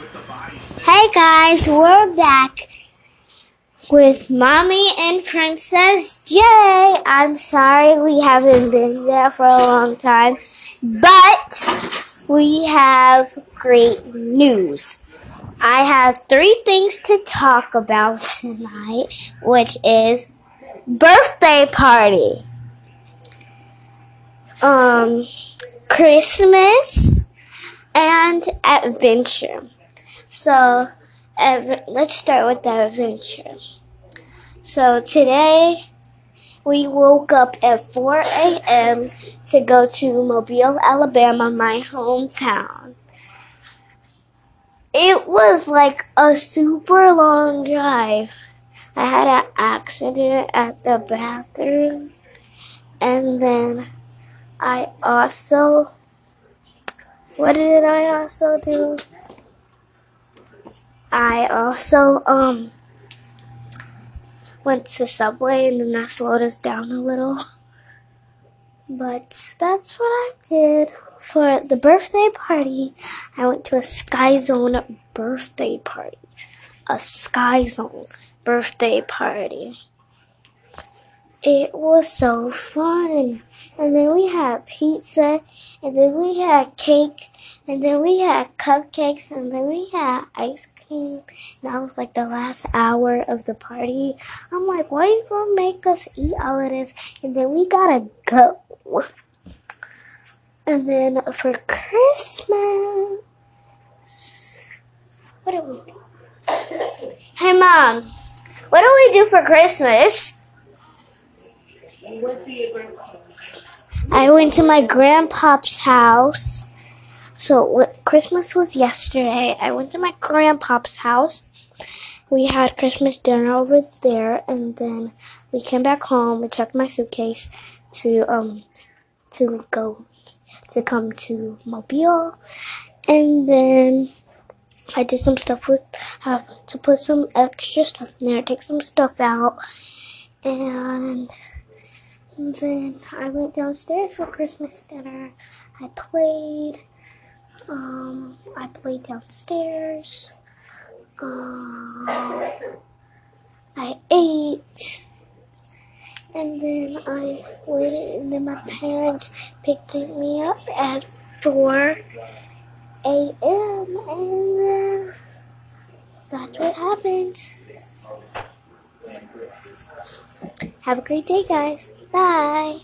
Hey guys, we're back with Mommy and Princess J. I'm sorry we haven't been there for a long time, but we have great news. I have three things to talk about tonight, which is birthday party, um, Christmas, and adventure. So, let's start with the adventure. So today we woke up at 4 a.m. to go to Mobile, Alabama, my hometown. It was like a super long drive. I had an accident at the bathroom, and then I also. What did I also do? I also um went to Subway and then that slowed us down a little. But that's what I did for the birthday party. I went to a Sky Zone birthday party. A Sky Zone birthday party. It was so fun. And then we had pizza, and then we had cake, and then we had cupcakes, and then we had ice cream. And that was like the last hour of the party. I'm like, why are you gonna make us eat all of this? And then we gotta go. And then for Christmas, what do we do? Hey, Mom, what do we do for Christmas? I went to my grandpa's house. So Christmas was yesterday. I went to my grandpa's house. We had Christmas dinner over there, and then we came back home. We checked my suitcase to um to go to come to Mobile, and then I did some stuff with uh, to put some extra stuff in there, take some stuff out, and. And then I went downstairs for Christmas dinner. I played. Um, I played downstairs. Um, I ate. And then I waited, and then my parents picked me up at 4 a.m. And then that's what happened. Have a great day, guys. Bye.